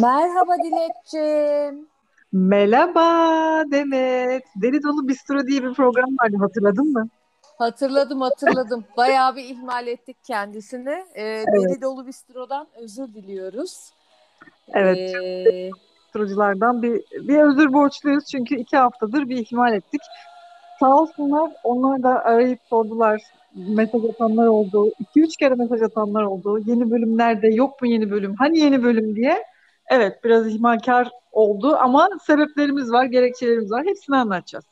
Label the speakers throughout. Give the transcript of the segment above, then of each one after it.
Speaker 1: Merhaba Dilekçim.
Speaker 2: Merhaba Demet. Deli Dolu Bistro diye bir program vardı hatırladın mı?
Speaker 1: Hatırladım hatırladım. Bayağı bir ihmal ettik kendisini. Ee,
Speaker 2: Evet.
Speaker 1: Deli Dolu Bistro'dan özür diliyoruz.
Speaker 2: Evet.
Speaker 1: Ee,
Speaker 2: Bistroculardan bir, bir özür borçluyuz çünkü iki haftadır bir ihmal ettik. Sağ olsunlar onlar da arayıp sordular. Mesaj atanlar oldu. iki üç kere mesaj atanlar oldu. Yeni bölüm nerede? Yok mu yeni bölüm? Hani yeni bölüm diye. Evet biraz ihmalkar oldu ama sebeplerimiz var, gerekçelerimiz var. Hepsini anlatacağız.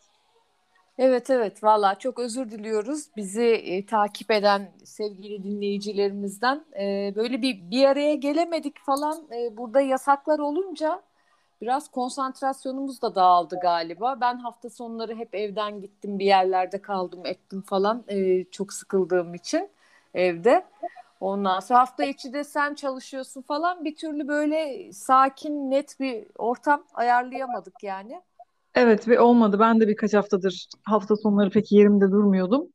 Speaker 1: evet evet valla çok özür diliyoruz. Bizi e, takip eden sevgili dinleyicilerimizden. Ee, böyle bir bir araya gelemedik falan. Ee, burada yasaklar olunca biraz konsantrasyonumuz da dağıldı galiba. Ben hafta sonları hep evden gittim bir yerlerde kaldım ettim falan. Ee, çok sıkıldığım için evde. Ondan sonra hafta içi de sen çalışıyorsun falan bir türlü böyle sakin net bir ortam ayarlayamadık yani.
Speaker 2: Evet ve olmadı. Ben de birkaç haftadır hafta sonları pek yerimde durmuyordum.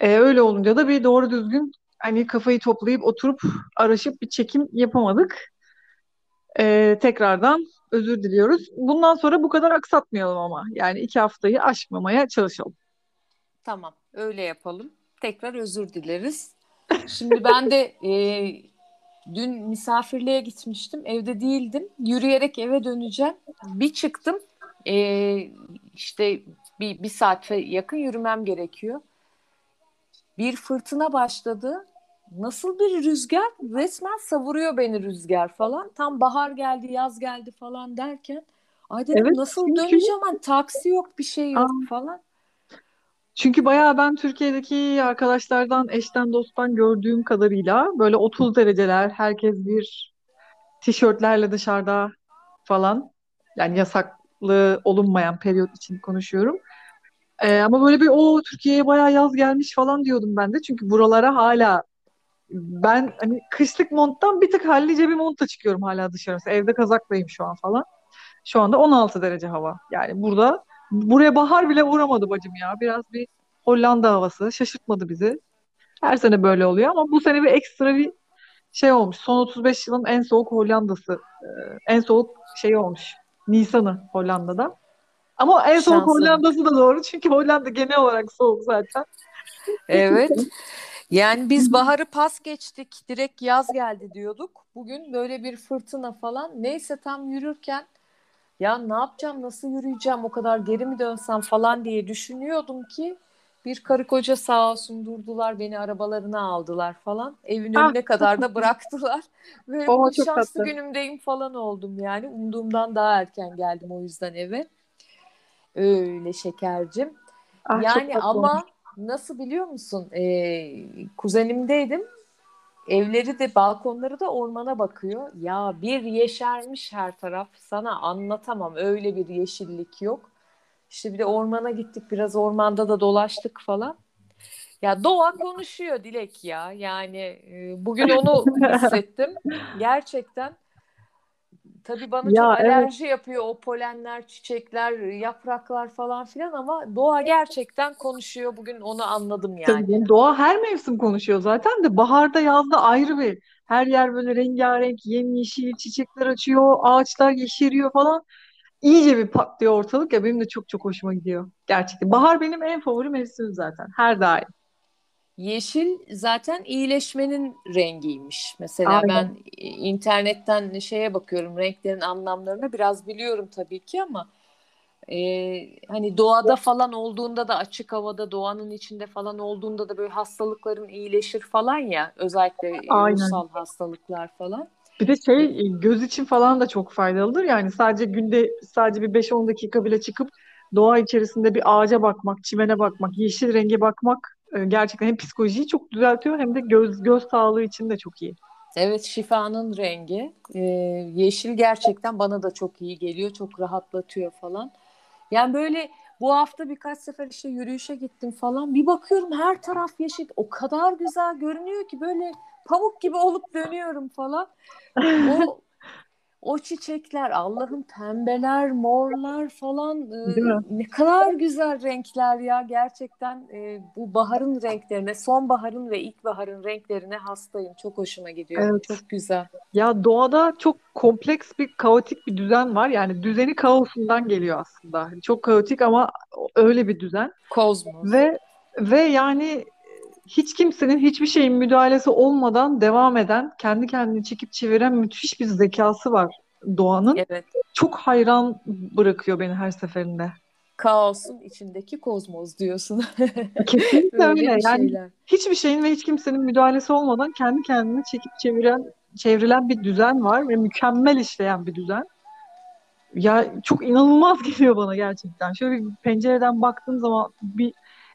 Speaker 2: Ee, öyle olunca da bir doğru düzgün hani kafayı toplayıp oturup araşıp bir çekim yapamadık. Ee, tekrardan özür diliyoruz. Bundan sonra bu kadar aksatmayalım ama. Yani iki haftayı aşmamaya çalışalım.
Speaker 1: Tamam öyle yapalım. Tekrar özür dileriz. Şimdi ben de e, dün misafirliğe gitmiştim. Evde değildim. Yürüyerek eve döneceğim. Bir çıktım. E, işte bir, bir saate yakın yürümem gerekiyor. Bir fırtına başladı. Nasıl bir rüzgar? Resmen savuruyor beni rüzgar falan. Tam bahar geldi, yaz geldi falan derken. Ay dedim
Speaker 2: Evet
Speaker 1: nasıl
Speaker 2: çünkü
Speaker 1: döneceğim? Hani taksi yok, bir şey
Speaker 2: Aa,
Speaker 1: yok falan.
Speaker 2: Çünkü bayağı ben Türkiye'deki arkadaşlardan, eşten, dosttan gördüğüm kadarıyla böyle 30 dereceler, herkes bir tişörtlerle dışarıda falan. Yani yasaklı olunmayan periyot için konuşuyorum. Ee, ama böyle bir o Türkiye'ye bayağı yaz gelmiş falan diyordum ben de. Çünkü buralara hala ben hani kışlık monttan bir tık hallice bir montla çıkıyorum hala dışarı. Mesela evde kazaklayım şu an falan. Şu anda 16 derece hava. Yani burada buraya bahar bile uğramadı bacım ya. Biraz bir Hollanda havası şaşırtmadı bizi. Her sene böyle oluyor ama bu sene bir ekstra bir şey olmuş. Son 35 yılın en soğuk Hollanda'sı. Ee, en soğuk şey olmuş. Nisan'ı Hollanda'da. Ama en soğuk
Speaker 1: Şanslı.
Speaker 2: Hollanda'sı da doğru. Çünkü Hollanda genel olarak soğuk zaten.
Speaker 1: Evet. Yani biz baharı pas geçtik, direkt yaz geldi diyorduk. Bugün böyle bir fırtına falan. Neyse tam yürürken ya ne yapacağım, nasıl yürüyeceğim, o kadar geri mi dönsem falan diye düşünüyordum ki bir karı koca sağ olsun durdular, beni arabalarına aldılar falan. Evin
Speaker 2: Ah
Speaker 1: önüne kadar da bıraktılar. Ve
Speaker 2: o
Speaker 1: bugün
Speaker 2: çok
Speaker 1: şanslı
Speaker 2: tatlı.
Speaker 1: günümdeyim falan oldum yani. Umduğumdan daha erken geldim o yüzden eve. Öyle şekercim.
Speaker 2: Ah
Speaker 1: Yani
Speaker 2: olmuş.
Speaker 1: ama nasıl biliyor musun? Ee, kuzenimdeydim. Evleri de balkonları da ormana bakıyor. Ya bir yeşermiş her taraf. Sana anlatamam. Öyle bir yeşillik yok. İşte bir de ormana gittik. Biraz ormanda da dolaştık falan. Ya doğa konuşuyor Dilek ya. Yani e, bugün onu hissettim. Gerçekten Tabii bana çok
Speaker 2: Ya evet.
Speaker 1: alerji yapıyor o polenler, çiçekler, yapraklar falan filan ama doğa gerçekten konuşuyor. Bugün onu anladım
Speaker 2: Tabii
Speaker 1: yani.
Speaker 2: canım, doğa her mevsim konuşuyor zaten de baharda yazda ayrı bir her yer böyle rengarenk yemyeşil çiçekler açıyor ağaçlar yeşeriyor falan iyice bir patlıyor ortalık ya benim de çok çok hoşuma gidiyor gerçekten bahar benim en favori mevsimim zaten her daim
Speaker 1: Yeşil zaten iyileşmenin rengiymiş. Mesela
Speaker 2: aynen
Speaker 1: ben e, internetten şeye bakıyorum renklerin anlamlarını biraz biliyorum tabii ki ama e, hani doğada falan olduğunda da açık havada doğanın içinde falan olduğunda da böyle hastalıkların iyileşir falan ya özellikle e,
Speaker 2: aynen
Speaker 1: ruhsal hastalıklar falan.
Speaker 2: bir de
Speaker 1: E,
Speaker 2: şey göz için falan da çok faydalıdır yani sadece günde sadece bir 5-10 dakika bile çıkıp doğa içerisinde bir ağaca bakmak çimene bakmak yeşil renge bakmak e, gerçekten hem psikolojiyi çok düzeltiyor hem de göz göz sağlığı için de çok iyi.
Speaker 1: Evet şifanın rengi. Ee, yeşil gerçekten bana da çok iyi geliyor. Çok rahatlatıyor falan. Yani böyle bu hafta birkaç sefer işte yürüyüşe gittim falan. Bir bakıyorum her taraf yeşil. O kadar güzel görünüyor ki böyle pamuk gibi olup dönüyorum falan. O o çiçekler Allah'ım pembeler, morlar falan e, ne kadar güzel renkler ya gerçekten e, bu baharın renklerine, sonbaharın ve ilkbaharın renklerine hastayım. Çok hoşuma gidiyor.
Speaker 2: Evet.
Speaker 1: Çok güzel.
Speaker 2: Ya doğada çok kompleks bir kaotik bir düzen var. Yani düzeni kaosundan geliyor aslında. Hani Çok kaotik ama öyle bir düzen.
Speaker 1: Kozmos.
Speaker 2: Ve ve yani hiç kimsenin hiçbir şeyin müdahalesi olmadan devam eden, kendi kendini çekip çeviren müthiş bir zekası var doğanın.
Speaker 1: Evet.
Speaker 2: Çok hayran bırakıyor beni her seferinde.
Speaker 1: Kaosun içindeki kozmos diyorsun.
Speaker 2: Kesinlikle
Speaker 1: Öyle
Speaker 2: Yani hiçbir şeyin ve hiç kimsenin müdahalesi olmadan kendi kendini çekip çeviren, çevrilen bir düzen var ve mükemmel işleyen bir düzen. Ya çok inanılmaz geliyor bana gerçekten. Şöyle bir pencereden baktığım zaman bir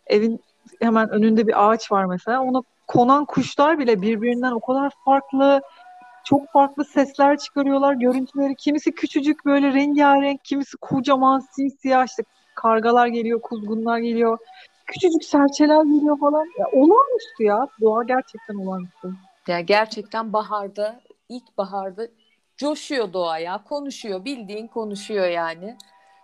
Speaker 2: evin hemen önünde bir ağaç var mesela. Ona konan kuşlar bile birbirinden o kadar farklı, çok farklı sesler çıkarıyorlar. Görüntüleri kimisi küçücük böyle rengarenk, kimisi kocaman simsiyah işte kargalar geliyor, kuzgunlar geliyor. Küçücük serçeler geliyor falan. Ya, olağanüstü ya. Doğa gerçekten olağanüstü.
Speaker 1: Ya gerçekten baharda, ilk baharda coşuyor doğa ya. Konuşuyor, bildiğin konuşuyor yani.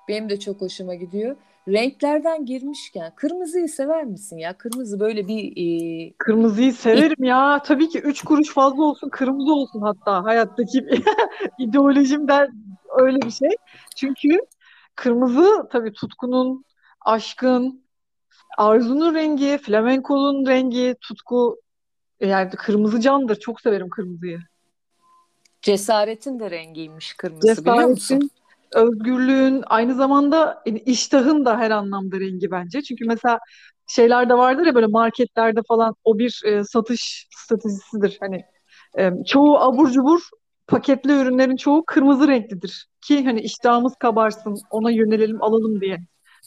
Speaker 1: Benim de çok hoşuma gidiyor. Renklerden girmişken kırmızıyı sever misin ya? Kırmızı böyle bir e,
Speaker 2: Kırmızıyı severim ya. Tabii ki üç kuruş fazla olsun, kırmızı olsun hatta hayattaki ideolojimden öyle bir şey. Çünkü kırmızı tabii tutkunun, aşkın, arzunun rengi, flamenkolun rengi, tutku yani kırmızı candır. Çok severim kırmızıyı.
Speaker 1: cesaretin de rengiymiş kırmızı biliyor musun?
Speaker 2: Özgürlüğün, aynı zamanda yani iştahın da her anlamda rengi bence. Çünkü mesela şeyler de vardır ya böyle marketlerde falan o bir e, satış stratejisidir. Hani e, çoğu abur cubur paketli ürünlerin çoğu kırmızı renklidir. Ki hani iştahımız kabarsın, ona yönelelim alalım diye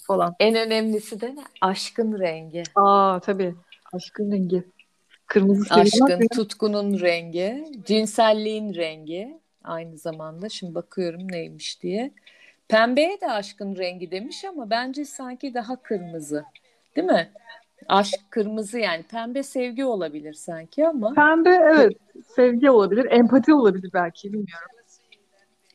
Speaker 2: falan.
Speaker 1: En önemlisi de ne? Aşkın rengi.
Speaker 2: Aa tabii. Aşkın rengi. Kırmızı
Speaker 1: Aşkın, tutkunun rengi, cinselliğin rengi aynı zamanda. Şimdi bakıyorum neymiş diye. Pembeye de aşkın rengi demiş ama bence sanki daha kırmızı. Değil mi? Aşk kırmızı yani. Pembe sevgi olabilir sanki ama
Speaker 2: Pembe evet sevgi olabilir, empati olabilir belki bilmiyorum.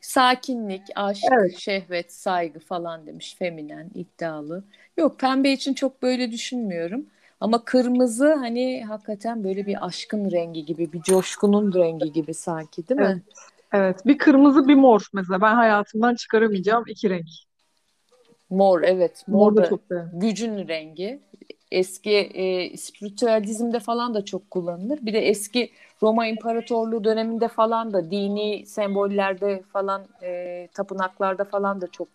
Speaker 1: sakinlik, aşk,
Speaker 2: Evet.
Speaker 1: şehvet, saygı falan demiş. Feminen, iddialı. Yok pembe için çok böyle düşünmüyorum. Ama kırmızı hani hakikaten böyle bir aşkın rengi gibi, bir coşkunun rengi gibi sanki değil mi?
Speaker 2: Evet. Evet. Bir kırmızı bir mor mesela. Ben hayatımdan çıkaramayacağım iki renk.
Speaker 1: Mor evet.
Speaker 2: Mor
Speaker 1: Mor
Speaker 2: da
Speaker 1: da
Speaker 2: çok severim.
Speaker 1: gücün rengi. Eski e, spiritüalizmde falan da çok kullanılır. Bir de eski Roma İmparatorluğu döneminde falan da dini sembollerde falan e, tapınaklarda falan da çok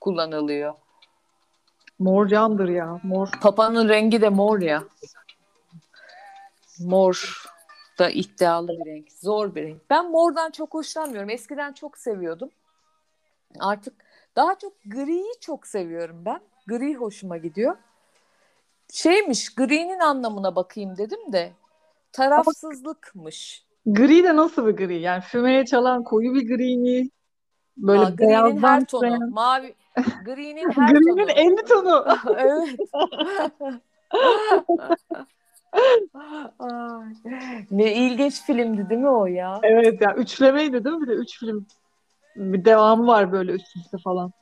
Speaker 1: kullanılıyor.
Speaker 2: Mor candır ya. Mor.
Speaker 1: Papa'nın rengi de mor ya. Mor da iddialı bir renk. Zor bir renk. Ben mordan çok hoşlanmıyorum. Eskiden çok seviyordum. Artık daha çok griyi çok seviyorum ben. Gri hoşuma gidiyor. Şeymiş, gri'nin anlamına bakayım dedim de tarafsızlıkmış.
Speaker 2: Gri de nasıl bir gri? Yani fümeye çalan koyu bir gri mi? Böyle
Speaker 1: Aa, gri'nin her tonu,
Speaker 2: çıkan-
Speaker 1: mavi, gri'nin her
Speaker 2: Gri'nin
Speaker 1: tonu.
Speaker 2: 50 tonu.
Speaker 1: Evet. Ne ilginç filmdi değil mi o ya?
Speaker 2: Evet ya üçlemeydi değil mi? Bir de üç film. Bir devamı var böyle üst üste falan.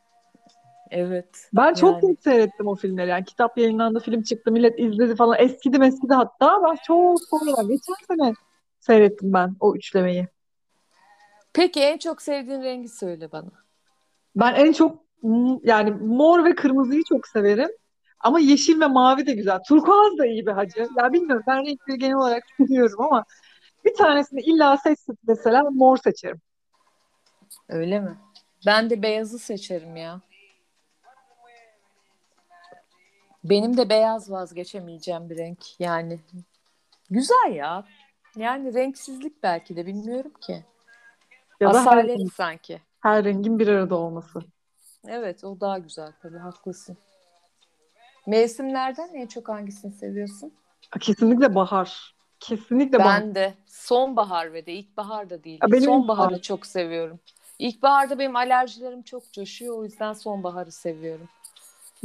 Speaker 1: Evet.
Speaker 2: Ben çok
Speaker 1: Yani.
Speaker 2: seyrettim o filmleri. Yani kitap yayınlandı, film çıktı, millet izledi falan. Eskidi meskidi hatta. Ben çok sonra, geçen sene seyrettim ben o üçlemeyi.
Speaker 1: Peki en çok sevdiğin rengi söyle bana.
Speaker 2: Ben en çok yani mor ve kırmızıyı çok severim. Ama yeşil ve mavi de güzel. Turkuaz da iyi bir hacı. Ya bilmiyorum ben renkleri genel olarak seviyorum ama bir tanesini illa seç deseler mor seçerim.
Speaker 1: Öyle mi? Ben de beyazı seçerim ya. Benim de beyaz vazgeçemeyeceğim bir renk. Yani güzel ya. Yani renksizlik belki de bilmiyorum ki.
Speaker 2: Ya da her,
Speaker 1: Asalet sanki.
Speaker 2: her rengin bir arada olması.
Speaker 1: Evet o daha güzel tabii haklısın. Mevsimlerden en çok hangisini seviyorsun?
Speaker 2: Kesinlikle bahar. Kesinlikle bahar.
Speaker 1: Ben de sonbahar ve de ilkbahar da değil.
Speaker 2: Ya benim
Speaker 1: Sonbaharı
Speaker 2: ilkbahar.
Speaker 1: çok seviyorum. İlkbaharda benim alerjilerim çok coşuyor. O yüzden sonbaharı seviyorum.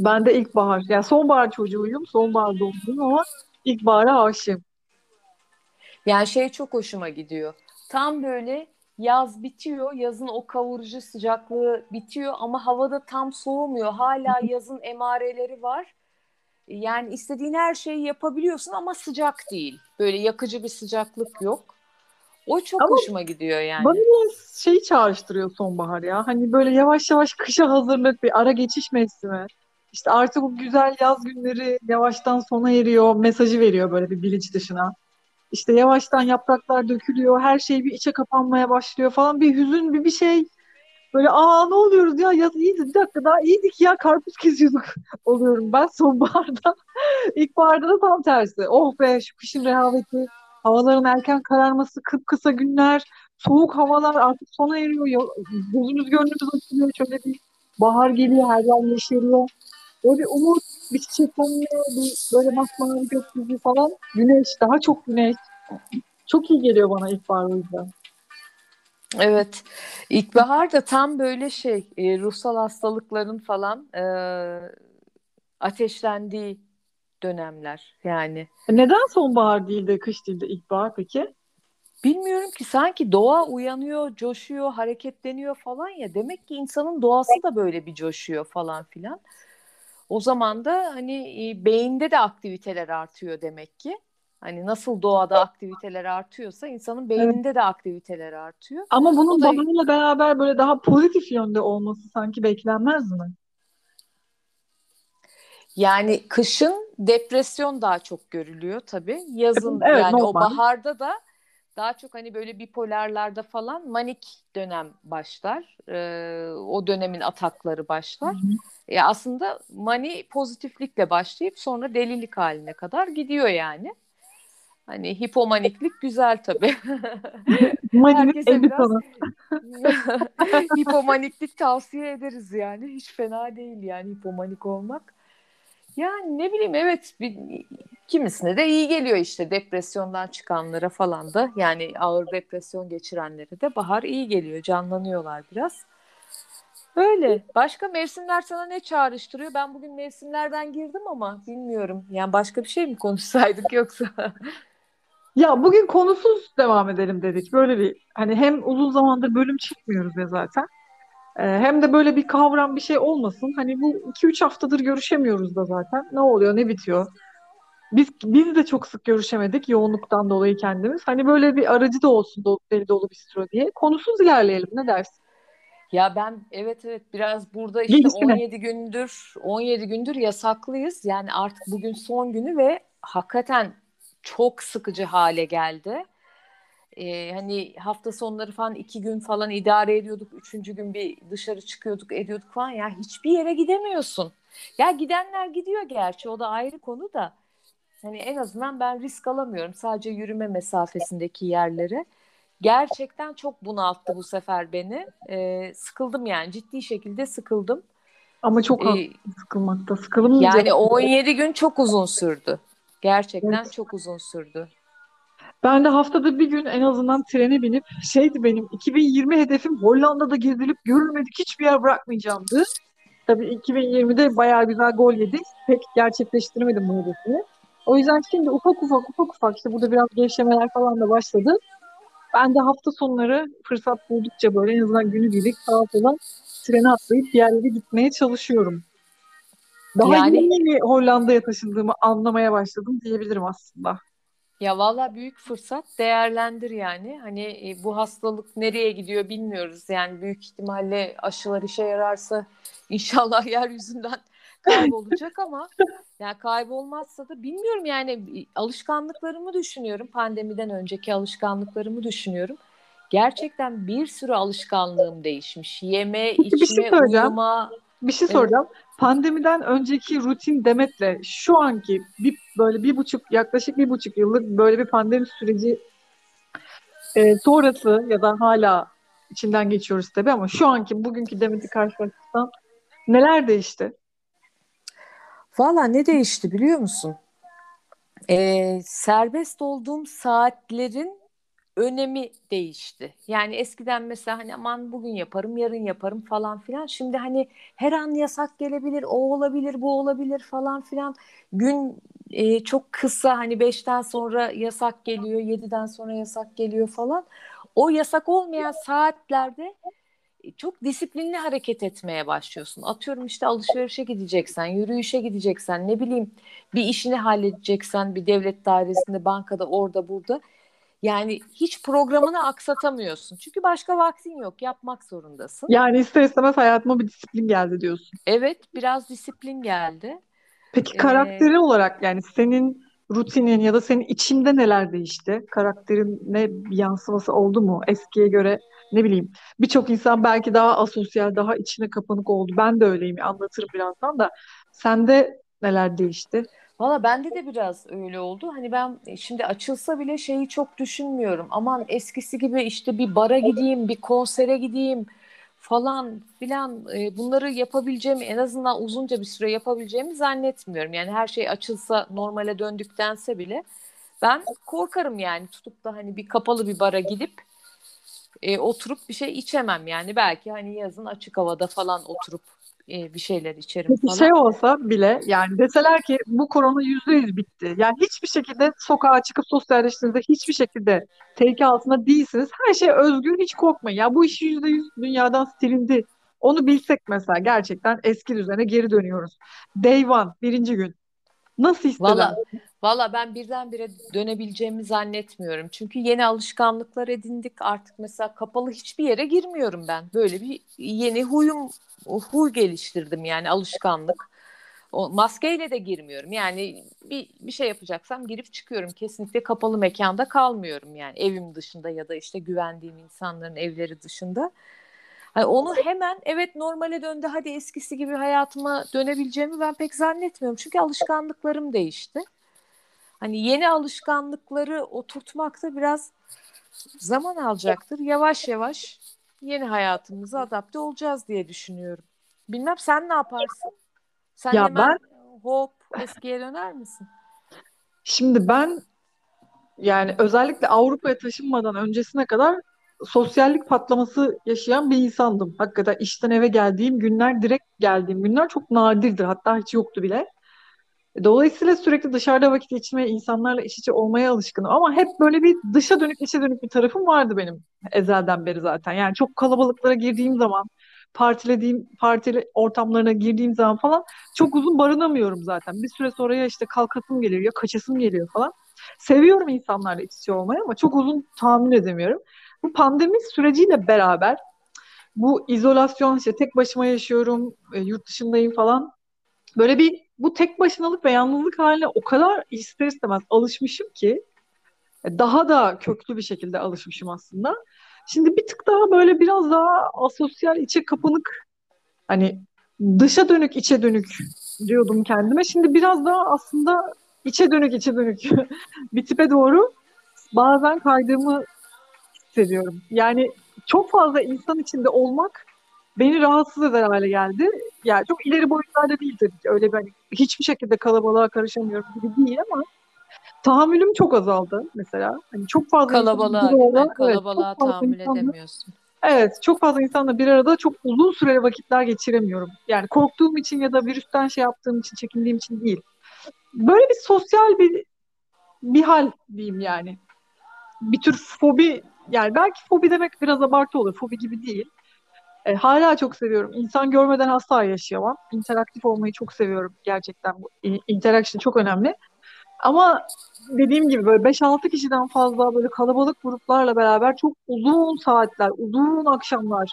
Speaker 2: Ben de ilkbahar. Yani sonbahar çocuğuyum. Sonbahar doğumluyum ama ilkbahara aşığım.
Speaker 1: Yani şey çok hoşuma gidiyor. Tam böyle yaz bitiyor. Yazın o kavurucu sıcaklığı bitiyor ama havada tam soğumuyor. Hala yazın emareleri var. Yani istediğin her şeyi yapabiliyorsun ama sıcak değil. Böyle yakıcı bir sıcaklık yok. O çok
Speaker 2: Ama
Speaker 1: hoşuma gidiyor yani.
Speaker 2: bana biraz şeyi çağrıştırıyor sonbahar ya. Hani böyle yavaş yavaş kışa hazırlık bir ara geçiş mevsimi. İşte artık bu güzel yaz günleri yavaştan sona eriyor mesajı veriyor böyle bir bilinç dışına. İşte yavaştan yapraklar dökülüyor, her şey bir içe kapanmaya başlıyor falan. Bir hüzün, bir bir şey. Böyle aa ne oluyoruz ya yaz iyiydi bir dakika daha iyiydik ya karpuz kesiyorduk oluyorum ben sonbaharda. İlkbaharda da tam tersi. Oh be şu kışın rehaveti, havaların erken kararması, kıpkısa günler, soğuk havalar artık sona eriyor. Gözümüz gönlümüz açılıyor. Şöyle bir bahar geliyor, her yer yeşeriyor. Böyle umut, bir çiçeklenme, bir böyle masmavi gökyüzü falan. Güneş, daha çok güneş. Çok iyi geliyor bana ilkbahar o.
Speaker 1: Evet. İlkbahar da tam böyle şey e, ruhsal hastalıkların falan e, ateşlendiği dönemler yani.
Speaker 2: Neden sonbahar değil de kış değil de ilkbahar peki?
Speaker 1: Bilmiyorum ki sanki doğa uyanıyor, coşuyor, hareketleniyor falan ya. Demek ki insanın doğası da böyle bir coşuyor falan filan. O zaman da hani e, beyinde de aktiviteler artıyor demek ki. Hani nasıl doğada aktiviteler artıyorsa insanın
Speaker 2: Evet.
Speaker 1: beyninde de aktiviteler artıyor.
Speaker 2: Ama
Speaker 1: O
Speaker 2: bunun
Speaker 1: da
Speaker 2: beraber böyle daha pozitif yönde olması sanki beklenmez mi?
Speaker 1: yani kışın depresyon daha çok görülüyor tabii. Yazın
Speaker 2: Evet
Speaker 1: yani o
Speaker 2: normal.
Speaker 1: baharda da daha çok hani böyle bipolarlarda falan manik dönem başlar. Ee, o dönemin atakları
Speaker 2: Hı
Speaker 1: başlar.
Speaker 2: hı.
Speaker 1: E aslında mani pozitiflikle başlayıp sonra delilik haline kadar gidiyor yani. Hani hipomaniklik güzel tabii. Herkese biraz hipomaniklik tavsiye ederiz yani. Hiç fena değil yani hipomanik olmak. Yani ne bileyim evet bir, kimisine de iyi geliyor işte depresyondan çıkanlara falan da yani ağır depresyon geçirenlere de bahar iyi geliyor canlanıyorlar biraz. Öyle. Başka mevsimler sana ne çağrıştırıyor? Ben bugün mevsimlerden girdim ama bilmiyorum. Yani başka bir şey mi konuşsaydık yoksa?
Speaker 2: Ya bugün konusuz devam edelim dedik. Böyle bir hani hem uzun zamandır bölüm çekmiyoruz ya zaten. Ee, hem de böyle bir kavram bir şey olmasın. Hani bu iki üç haftadır görüşemiyoruz da zaten. Ne oluyor, ne bitiyor? Biz biz de çok sık görüşemedik yoğunluktan dolayı kendimiz. Hani böyle bir aracı da olsun dolu, deli dolu bistro diye. Konusuz ilerleyelim ne dersin?
Speaker 1: Ya ben evet evet biraz burada işte
Speaker 2: Gelişine.
Speaker 1: 17 gündür 17 gündür yasaklıyız. Yani artık bugün son günü ve hakikaten çok sıkıcı hale geldi. Ee, hani hafta sonları falan iki gün falan idare ediyorduk. Üçüncü gün bir dışarı çıkıyorduk ediyorduk falan. Ya hiçbir yere gidemiyorsun. Ya gidenler gidiyor gerçi o da ayrı konu da. Hani en azından ben risk alamıyorum. Sadece yürüme mesafesindeki yerlere. Gerçekten çok bunalttı bu sefer beni. Ee, sıkıldım yani ciddi şekilde sıkıldım.
Speaker 2: Ama çok
Speaker 1: Ee,
Speaker 2: sıkılmakta. Sıkılmayacak.
Speaker 1: yani 17 gün çok uzun sürdü. Gerçekten
Speaker 2: Evet.
Speaker 1: çok uzun sürdü.
Speaker 2: Ben de haftada bir gün en azından trene binip şeydi benim 2020 hedefim Hollanda'da gezilip görülmedik hiçbir yer bırakmayacağımdı. Tabii 2020'de bayağı güzel gol yedik. Pek gerçekleştiremedim bu hedefimi. O yüzden şimdi ufak ufak ufak ufak işte burada biraz gevşemeler falan da başladı. Ben de hafta sonları fırsat buldukça böyle en azından günübirlik sağa sola trene atlayıp bir yerlere gitmeye çalışıyorum. Daha
Speaker 1: Yani
Speaker 2: yeni Hollanda'ya taşındığımı anlamaya başladım diyebilirim aslında.
Speaker 1: Ya valla büyük fırsat değerlendir yani. Hani e, bu hastalık nereye gidiyor bilmiyoruz. Yani büyük ihtimalle aşılar işe yararsa inşallah yeryüzünden kaybolacak ama yani kaybolmazsa da bilmiyorum yani alışkanlıklarımı düşünüyorum. Pandemiden önceki alışkanlıklarımı düşünüyorum. Gerçekten bir sürü alışkanlığım değişmiş. Yeme,
Speaker 2: Peki bir şey
Speaker 1: içme, uyuma.
Speaker 2: Bir şey
Speaker 1: Evet.
Speaker 2: Pandemiden önceki rutin Demet'le şu anki bir böyle bir buçuk yaklaşık bir buçuk yıllık böyle bir pandemi süreci e, sonrası ya da hala içinden geçiyoruz tabii ama şu anki bugünkü Demet'i karşılaştırsam neler değişti?
Speaker 1: Valla ne değişti biliyor musun? Ee, serbest olduğum saatlerin önemi değişti. Yani eskiden mesela hani aman bugün yaparım, yarın yaparım falan filan. Şimdi hani her an yasak gelebilir, o olabilir, bu olabilir falan filan. Gün e, çok kısa hani beşten sonra yasak geliyor, yediden sonra yasak geliyor falan. O yasak olmayan saatlerde e, çok disiplinli hareket etmeye başlıyorsun. Atıyorum işte alışverişe gideceksen, yürüyüşe gideceksen, ne bileyim bir işini halledeceksen bir devlet dairesinde, bankada, orada, burada. Yani hiç programını aksatamıyorsun. Çünkü başka vaktin yok. Yapmak zorundasın.
Speaker 2: Yani ister istemez hayatıma bir disiplin geldi diyorsun.
Speaker 1: Evet, biraz disiplin geldi.
Speaker 2: Peki
Speaker 1: Ee,
Speaker 2: karakteri olarak yani senin rutinin ya da senin içinde neler değişti? Karakterin ne yansıması oldu mu eskiye göre? Ne bileyim. Birçok insan belki daha asosyal, daha içine kapanık oldu. Ben de öyleyim. Anlatırım birazdan da. Sende neler değişti?
Speaker 1: Valla bende de biraz öyle oldu. Hani ben e, şimdi açılsa bile şeyi çok düşünmüyorum. Aman eskisi gibi işte bir bara gideyim, bir konsere gideyim falan filan e, bunları yapabileceğimi en azından uzunca bir süre yapabileceğimi zannetmiyorum. Yani her şey açılsa normale döndüktense bile ben korkarım yani tutup da hani bir kapalı bir bara gidip e, oturup bir şey içemem yani belki hani yazın açık havada falan oturup e, bir şeyler içerim
Speaker 2: Peki şey
Speaker 1: falan.
Speaker 2: olsa bile yani deseler ki bu korona yüzde yüz bitti. Yani hiçbir şekilde sokağa çıkıp sosyalleştiğinizde hiçbir şekilde tehlike altında değilsiniz. Her şey özgür hiç korkmayın. Ya bu iş yüzde yüz dünyadan silindi. Onu bilsek mesela gerçekten eski düzene geri dönüyoruz. Day one, birinci gün. Nasıl hisseder?
Speaker 1: Valla valla ben birdenbire dönebileceğimi zannetmiyorum. Çünkü yeni alışkanlıklar edindik. Artık mesela kapalı hiçbir yere girmiyorum ben. Böyle bir yeni huyum huy geliştirdim yani alışkanlık. O maskeyle de girmiyorum. Yani bir bir şey yapacaksam girip çıkıyorum. Kesinlikle kapalı mekanda kalmıyorum yani evim dışında ya da işte güvendiğim insanların evleri dışında. Hani onu hemen evet normale döndü hadi eskisi gibi hayatıma dönebileceğimi ben pek zannetmiyorum. Çünkü alışkanlıklarım değişti. Hani yeni alışkanlıkları oturtmak da biraz zaman alacaktır. Yavaş yavaş yeni hayatımıza adapte olacağız diye düşünüyorum. Bilmem sen ne yaparsın? Sen
Speaker 2: Ya
Speaker 1: hemen
Speaker 2: ben
Speaker 1: hop eskiye döner misin?
Speaker 2: şimdi ben yani özellikle Avrupa'ya taşınmadan öncesine kadar sosyallik patlaması yaşayan bir insandım. Hakikaten işten eve geldiğim günler, direkt geldiğim günler çok nadirdir. Hatta hiç yoktu bile. Dolayısıyla sürekli dışarıda vakit geçirmeye, insanlarla iç içe olmaya alışkınım. Ama hep böyle bir dışa dönük, içe dönük bir tarafım vardı benim ezelden beri zaten. Yani çok kalabalıklara girdiğim zaman, partilediğim, partili ortamlarına girdiğim zaman falan çok uzun barınamıyorum zaten. Bir süre sonra ya işte kalkasım geliyor ya kaçasım geliyor falan. Seviyorum insanlarla iç içe olmayı ama çok uzun tahammül edemiyorum. Bu pandemi süreciyle beraber bu izolasyon işte tek başıma yaşıyorum, e, yurt dışındayım falan. Böyle bir bu tek başınalık ve yalnızlık haline o kadar ister istemez alışmışım ki e, daha da köklü bir şekilde alışmışım aslında. Şimdi bir tık daha böyle biraz daha asosyal, içe kapanık hani dışa dönük, içe dönük diyordum kendime. Şimdi biraz daha aslında içe dönük, içe dönük bir tipe doğru bazen kaydığımı hissediyorum. Yani çok fazla insan içinde olmak beni rahatsız eder hale geldi. Yani çok ileri boyutlarda değil tabii ki. Öyle bir hani hiçbir şekilde kalabalığa karışamıyorum gibi değil ama tahammülüm çok azaldı mesela. Hani çok fazla
Speaker 1: Kalabalığa
Speaker 2: evet, çok
Speaker 1: Kalabalığa
Speaker 2: fazla
Speaker 1: tahammül
Speaker 2: insanla,
Speaker 1: edemiyorsun.
Speaker 2: evet, çok fazla insanla bir arada çok uzun süreli vakitler geçiremiyorum. Yani korktuğum için ya da virüsten şey yaptığım için, çekindiğim için değil. Böyle bir sosyal bir bir hal diyeyim yani. Bir tür fobi yani belki fobi demek biraz abartı olur. Fobi gibi değil. E, hala çok seviyorum. İnsan görmeden asla yaşayamam. İnteraktif olmayı çok seviyorum gerçekten. Bu interaction çok önemli. Ama dediğim gibi böyle beş altı kişiden fazla böyle kalabalık gruplarla beraber çok uzun saatler, uzun akşamlar,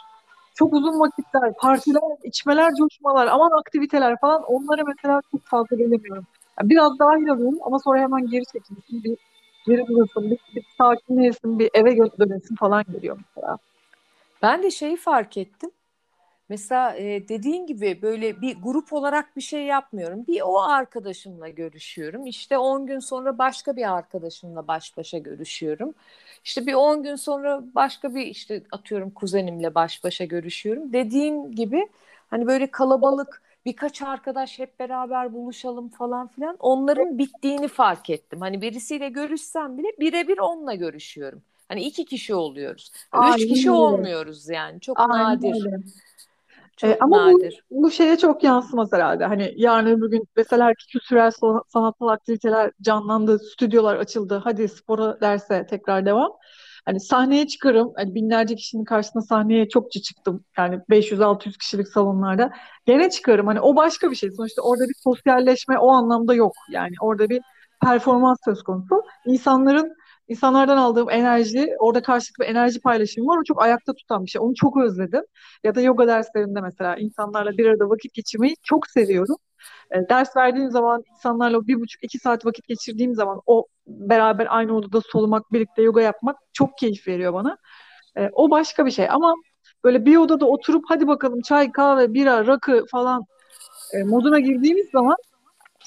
Speaker 2: çok uzun vakitler, partiler, içmeler, coşmalar, aman aktiviteler falan onlara mesela çok fazla gelemiyorum. Yani biraz dahil oluyorum ama sonra hemen geri çekilsin, bir geri durasın, bir, bir sakinleşsin, bir eve dönesin falan geliyor mesela.
Speaker 1: Ben de şeyi fark ettim. Mesela e, dediğin gibi böyle bir grup olarak bir şey yapmıyorum. Bir o arkadaşımla görüşüyorum. İşte 10 gün sonra başka bir arkadaşımla baş başa görüşüyorum. İşte bir 10 gün sonra başka bir işte atıyorum kuzenimle baş başa görüşüyorum. Dediğin gibi hani böyle kalabalık birkaç arkadaş hep beraber buluşalım falan filan. Onların bittiğini fark ettim. Hani birisiyle görüşsem bile birebir onunla görüşüyorum. Hani iki kişi oluyoruz. Üç kişi
Speaker 2: Aynen öyle.
Speaker 1: olmuyoruz yani. Çok
Speaker 2: Aynen
Speaker 1: nadir.
Speaker 2: öyle.
Speaker 1: Çok
Speaker 2: ama bu
Speaker 1: nadir.
Speaker 2: bu şeye çok yansımaz herhalde. Hani yarın öbür gün deseler ki kültürel san- sanatsal aktiviteler canlandı, stüdyolar açıldı. Hadi spora derse tekrar devam. Hani sahneye çıkarım. Hani binlerce kişinin karşısına sahneye çokça çıktım. Yani 500-600 kişilik salonlarda. Gene çıkarım. Hani o başka bir şey. Sonuçta orada bir sosyalleşme o anlamda yok. Yani orada bir performans söz konusu. İnsanların insanlardan aldığım enerji, orada karşılıklı bir enerji paylaşımı var. O çok ayakta tutan bir şey. Onu çok özledim. Ya da yoga derslerinde mesela insanlarla bir arada vakit geçirmeyi çok seviyorum. E, ders verdiğim zaman insanlarla bir buçuk iki saat vakit geçirdiğim zaman o beraber aynı odada solumak, birlikte yoga yapmak çok keyif veriyor bana. E, o başka bir şey ama böyle bir odada oturup hadi bakalım çay, kahve, bira, rakı falan e, moduna girdiğimiz zaman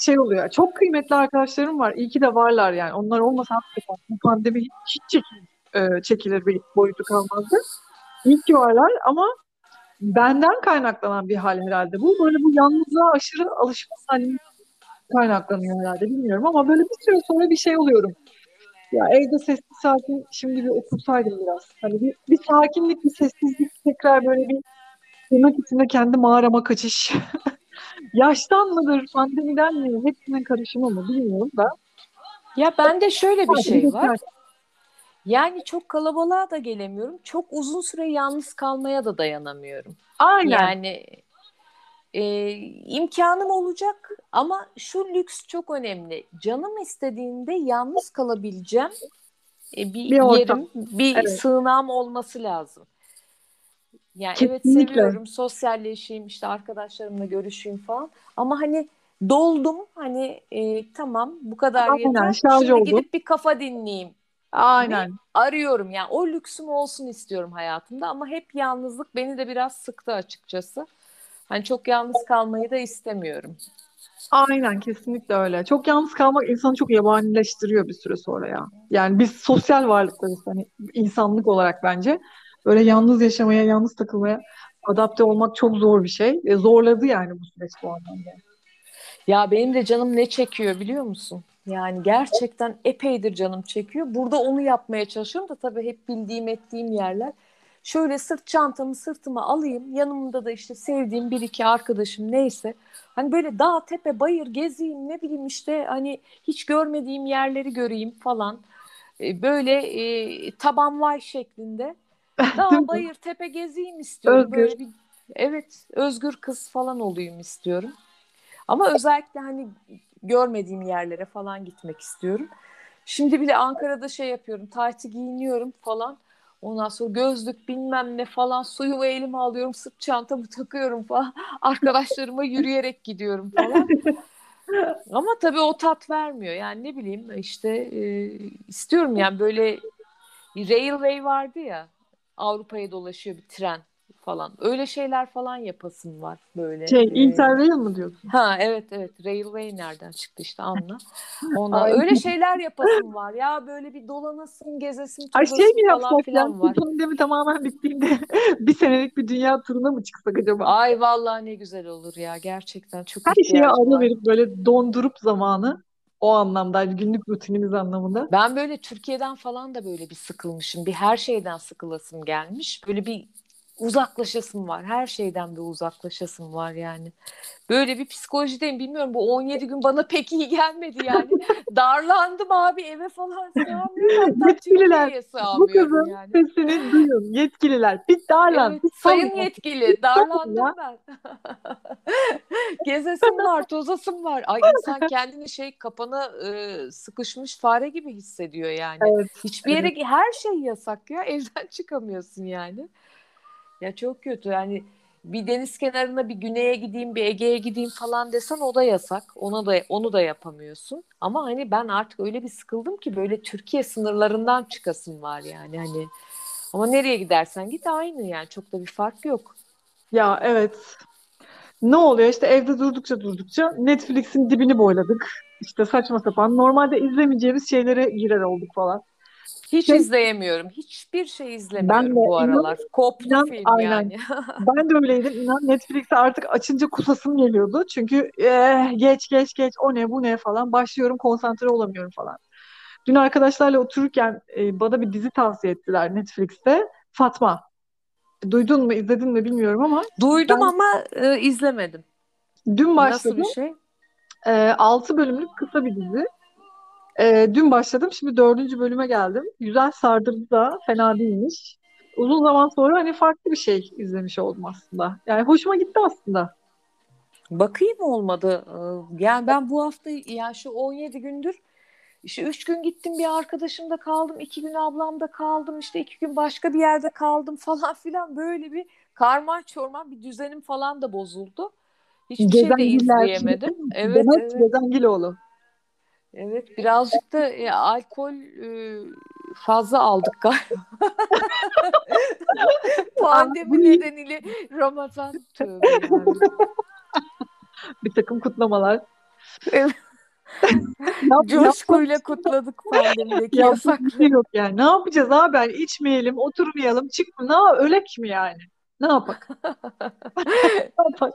Speaker 2: şey oluyor. Çok kıymetli arkadaşlarım var. İyi ki de varlar yani. Onlar olmasa bu pandemi hiç çekilir, e, çekilir bir boyutu kalmazdı. İyi ki varlar ama benden kaynaklanan bir hal herhalde. Bu böyle bu yalnızlığa aşırı alışma hali kaynaklanıyor herhalde bilmiyorum ama böyle bir süre sonra bir şey oluyorum. Ya evde sessiz sakin şimdi bir otursaydım biraz. Hani bir, bir sakinlik, bir sessizlik tekrar böyle bir tırnak içinde kendi mağarama kaçış. Yaştan mıdır, pandemiden mi, hepsinin karışımı mı bilmiyorum da.
Speaker 1: Ya bende şöyle bir şey var. Yani çok kalabalığa da gelemiyorum. Çok uzun süre yalnız kalmaya da dayanamıyorum.
Speaker 2: Aynen.
Speaker 1: Yani e, imkanım olacak ama şu lüks çok önemli. Canım istediğinde yalnız kalabileceğim e, bir
Speaker 2: Bir ortam.
Speaker 1: yerim, bir
Speaker 2: Evet.
Speaker 1: sığınağım olması lazım. Yani evet
Speaker 2: Kesinlikle.
Speaker 1: seviyorum, sosyalleşeyim, işte arkadaşlarımla görüşeyim falan. Ama hani doldum, hani e, tamam bu kadar
Speaker 2: Aynen,
Speaker 1: yeter.
Speaker 2: şarj
Speaker 1: Şimdi
Speaker 2: oldum.
Speaker 1: gidip bir kafa dinleyeyim.
Speaker 2: Aynen.
Speaker 1: arıyorum yani o lüksüm olsun istiyorum hayatımda ama hep yalnızlık beni de biraz sıktı açıkçası. Hani çok yalnız kalmayı da istemiyorum.
Speaker 2: Aynen kesinlikle öyle. Çok yalnız kalmak insanı çok yabanileştiriyor bir süre sonra ya. Yani biz sosyal varlıklarız hani insanlık olarak bence. Böyle yalnız yaşamaya, yalnız takılmaya adapte olmak çok zor bir şey. Ve zorladı yani bu süreç bu anlamda.
Speaker 1: Ya benim de canım ne çekiyor biliyor musun? Yani gerçekten epeydir canım çekiyor. Burada onu yapmaya çalışıyorum da tabii hep bildiğim ettiğim yerler. Şöyle sırt çantamı sırtıma alayım. Yanımda da işte sevdiğim bir iki arkadaşım neyse. Hani böyle dağ, tepe, bayır gezeyim ne bileyim işte hani hiç görmediğim yerleri göreyim falan. E, Böyle e, taban vay şeklinde. Dağ, bayır, tepe gezeyim istiyorum.
Speaker 2: Özgür.
Speaker 1: Böyle bir evet özgür kız falan olayım istiyorum. Ama özellikle hani görmediğim yerlere falan gitmek istiyorum. Şimdi bile Ankara'da şey yapıyorum. Taytı giyiniyorum falan. Ondan sonra gözlük bilmem ne falan suyumu elime alıyorum. Sırt çantamı takıyorum falan. Arkadaşlarıma yürüyerek gidiyorum falan. Ama tabii o tat vermiyor. Yani ne bileyim işte e, istiyorum yani böyle Railway vardı ya Avrupa'ya dolaşıyor bir tren falan. Öyle şeyler falan yapasım var böyle.
Speaker 2: Şey, Interrail mı diyorsun?
Speaker 1: Ha evet evet Railway nereden çıktı işte anla. Ondan
Speaker 2: Ay,
Speaker 1: öyle şeyler yapasım var ya böyle bir dolanasım, gezesim,
Speaker 2: ay şey mi
Speaker 1: falan
Speaker 2: yapsak ya?
Speaker 1: filan
Speaker 2: Bu
Speaker 1: var.
Speaker 2: pandemi tamamen bittiğinde bir senelik bir dünya turuna mı çıksak acaba?
Speaker 1: Ay vallahi ne güzel olur ya gerçekten çok
Speaker 2: Her şeye ara verip böyle dondurup zamanı o anlamda günlük rutinimiz anlamında.
Speaker 1: Ben böyle Türkiye'den falan da böyle bir sıkılmışım. Bir her şeyden sıkılasım gelmiş. Böyle bir uzaklaşasım var. Her şeyden bir uzaklaşasım var yani. Böyle bir psikolojideyim. Bilmiyorum bu 17 gün bana pek iyi gelmedi yani. Darlandım abi eve falan sığamıyorum. Hatta
Speaker 2: Yetkililer bu kızın
Speaker 1: yani.
Speaker 2: sesini duyun yetkililer. Bir darlan,
Speaker 1: Evet,
Speaker 2: bir
Speaker 1: sayın
Speaker 2: salın.
Speaker 1: yetkili,
Speaker 2: Bir
Speaker 1: darlandım ben. Gezesim var, tozasım var. Ay insan kendini şey kapana e, sıkışmış fare gibi hissediyor yani.
Speaker 2: Evet,
Speaker 1: Hiçbir yere
Speaker 2: evet.
Speaker 1: her şey yasak ya. Evden çıkamıyorsun yani. Ya çok kötü. Yani bir deniz kenarına bir güneye gideyim, bir Ege'ye gideyim falan desen o da yasak. Ona da onu da yapamıyorsun. Ama hani ben artık öyle bir sıkıldım ki böyle Türkiye sınırlarından çıkasım var yani hani. Ama nereye gidersen git aynı yani çok da bir fark yok.
Speaker 2: Ya evet. Ne oluyor işte evde durdukça durdukça Netflix'in dibini boyladık. İşte saçma sapan. Normalde izlemeyeceğimiz şeylere girer olduk falan.
Speaker 1: Hiç
Speaker 2: Şey,
Speaker 1: izleyemiyorum. Hiçbir şey
Speaker 2: ben
Speaker 1: izlemiyorum
Speaker 2: de
Speaker 1: bu
Speaker 2: inan,
Speaker 1: aralar. Koptu
Speaker 2: inan
Speaker 1: film
Speaker 2: aynen.
Speaker 1: yani.
Speaker 2: Ben de öyleydim. İnan Netflix'e artık açınca kusasım geliyordu. Çünkü eh, geç geç geç o ne bu ne falan. Başlıyorum konsantre olamıyorum falan. Dün arkadaşlarla otururken e, bana bir dizi tavsiye ettiler Netflix'te. Fatma. Duydun mu, izledin mi bilmiyorum ama
Speaker 1: Duydum
Speaker 2: ben
Speaker 1: ama e, izlemedim.
Speaker 2: dün
Speaker 1: Nasıl bir şey?
Speaker 2: E, 6 bölümlük kısa bir dizi. Ee, dün başladım. Şimdi dördüncü bölüme geldim. Güzel sardırdı da fena değilmiş. Uzun zaman sonra hani farklı bir şey izlemiş oldum aslında. Yani hoşuma gitti aslında.
Speaker 1: Bakayım olmadı. Ee, Yani ben bu hafta ya şu 17 gündür işte 3 gün gittim bir arkadaşımda kaldım. 2 gün ablamda kaldım. işte 2 gün başka bir yerde kaldım falan filan. Böyle bir karman çorman bir düzenim falan da bozuldu. Hiçbir şey de
Speaker 2: Gezengiller.
Speaker 1: izleyemedim. Evet
Speaker 2: Demet
Speaker 1: evet.
Speaker 2: Gezengiloğlu.
Speaker 1: Evet birazcık da e, alkol e, fazla aldık galiba. Pandemi nedeniyle Ramazan yani.
Speaker 2: Bir takım kutlamalar.
Speaker 1: Evet. Coşkuyla kutladık pandemideki
Speaker 2: şey yok yani. Ne yapacağız abi? Yani içmeyelim, oturmayalım, çıkma. Ne yap- ölek mi yani? Ne yapak? Ne yapak?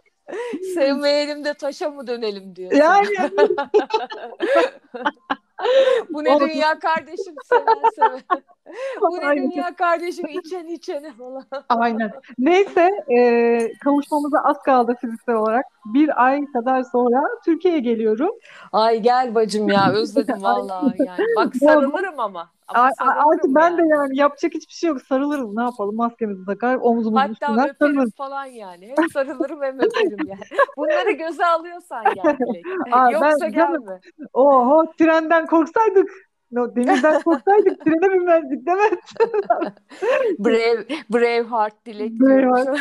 Speaker 1: Sevmeyelim de taşa mı dönelim diyorsun.
Speaker 2: Yani
Speaker 1: Bu ne
Speaker 2: Oğlum.
Speaker 1: dünya kardeşim seven seven. Bu ne
Speaker 2: Aynen.
Speaker 1: dünya kardeşim içen içene falan.
Speaker 2: Aynen. Neyse e, kavuşmamıza az kaldı fiziksel olarak. Bir ay kadar sonra Türkiye'ye geliyorum.
Speaker 1: Ay gel bacım ya özledim vallahi yani. Bak sarılırım ama. Ama
Speaker 2: artık ben de
Speaker 1: yani.
Speaker 2: yani yapacak hiçbir şey yok. Sarılırız. Ne yapalım? Maskemizi takar, omzumuzun
Speaker 1: Hatta
Speaker 2: üstünden sarılırız.
Speaker 1: falan yani. Hem sarılırım hem öperim yani. Bunları göze alıyorsan yani.
Speaker 2: Aa, ben-
Speaker 1: Yoksa
Speaker 2: canım,
Speaker 1: gelme.
Speaker 2: Oho trenden korksaydık. No, denizden korksaydık trene binmezdik değil mi?
Speaker 1: Brave, Braveheart Dilek
Speaker 2: Braveheart.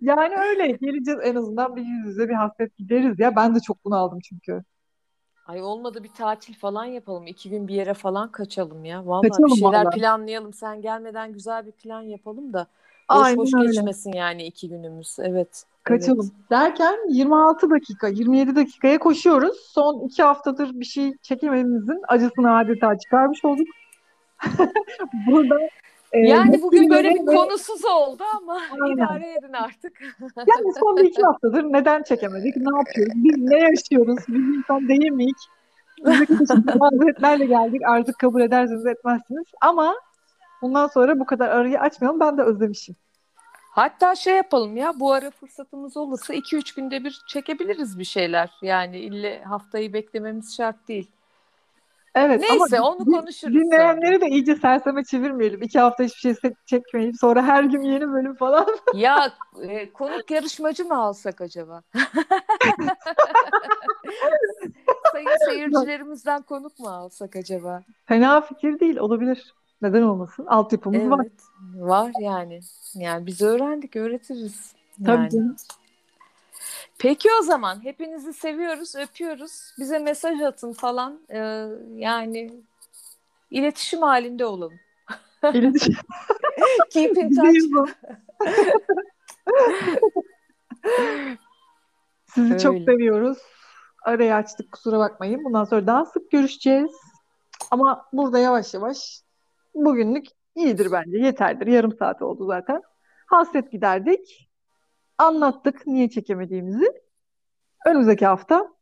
Speaker 2: Yani öyle geleceğiz en azından bir yüz yüze bir hasret gideriz ya. Ben de çok bunaldım çünkü.
Speaker 1: Ay olmadı bir tatil falan yapalım. İki gün bir yere falan kaçalım ya. Vallahi
Speaker 2: Kaçalım
Speaker 1: bir şeyler
Speaker 2: vallahi.
Speaker 1: planlayalım. Sen gelmeden güzel bir plan yapalım da boş
Speaker 2: Aynen
Speaker 1: boş
Speaker 2: öyle.
Speaker 1: geçmesin yani iki günümüz. Evet.
Speaker 2: Kaçalım. Derken 26 dakika, 27 dakikaya koşuyoruz. Son iki haftadır bir şey çekememizin acısını adeta çıkarmış olduk. Burada e,
Speaker 1: Yani bugün böyle bir
Speaker 2: ve-
Speaker 1: konusuz oldu ama
Speaker 2: Aynen.
Speaker 1: idare edin artık.
Speaker 2: Yani son bir iki haftadır neden çekemedik? Ne yapıyoruz? Biz ne yaşıyoruz? Biz insan değil miyiz? Bize küçük mazeretlerle geldik. Artık kabul edersiniz etmezsiniz. Ama bundan sonra bu kadar arayı açmayalım. Ben de özlemişim.
Speaker 1: Hatta şey yapalım ya bu ara fırsatımız olursa 2-3 günde bir çekebiliriz bir şeyler. Yani ille haftayı beklememiz şart değil.
Speaker 2: Evet
Speaker 1: Neyse
Speaker 2: ama
Speaker 1: onu konuşuruz
Speaker 2: dinleyenleri de iyice serseme çevirmeyelim. İki hafta hiçbir şey çekmeyip sonra her gün yeni bölüm falan.
Speaker 1: Ya e, konuk yarışmacı mı alsak acaba? Sayın seyircilerimizden konuk mu alsak acaba?
Speaker 2: Fena fikir değil. Olabilir. Neden olmasın? Altyapımız var.
Speaker 1: Evet, var yani. Yani biz öğrendik, öğretiriz.
Speaker 2: Tabii
Speaker 1: Yani.
Speaker 2: canım.
Speaker 1: Peki o zaman hepinizi seviyoruz, öpüyoruz. Bize mesaj atın falan. Ee, yani iletişim halinde olalım.
Speaker 2: İletişim.
Speaker 1: Keep in touch.
Speaker 2: Sizi çok
Speaker 1: Öyle.
Speaker 2: seviyoruz. Arayı açtık kusura bakmayın. Bundan sonra daha sık görüşeceğiz. Ama burada yavaş yavaş bugünlük iyidir bence. Yeterdir. Yarım saat oldu zaten. Hasret giderdik. Anlattık niye çekemediğimizi. Önümüzdeki hafta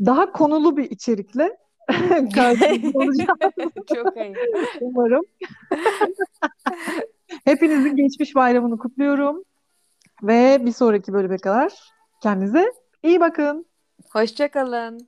Speaker 2: daha konulu bir içerikle karşınızda olacağız
Speaker 1: Çok ayıp.
Speaker 2: umarım. Hepinizin geçmiş bayramını kutluyorum. Ve bir sonraki bölüme kadar kendinize iyi bakın.
Speaker 1: Hoşçakalın.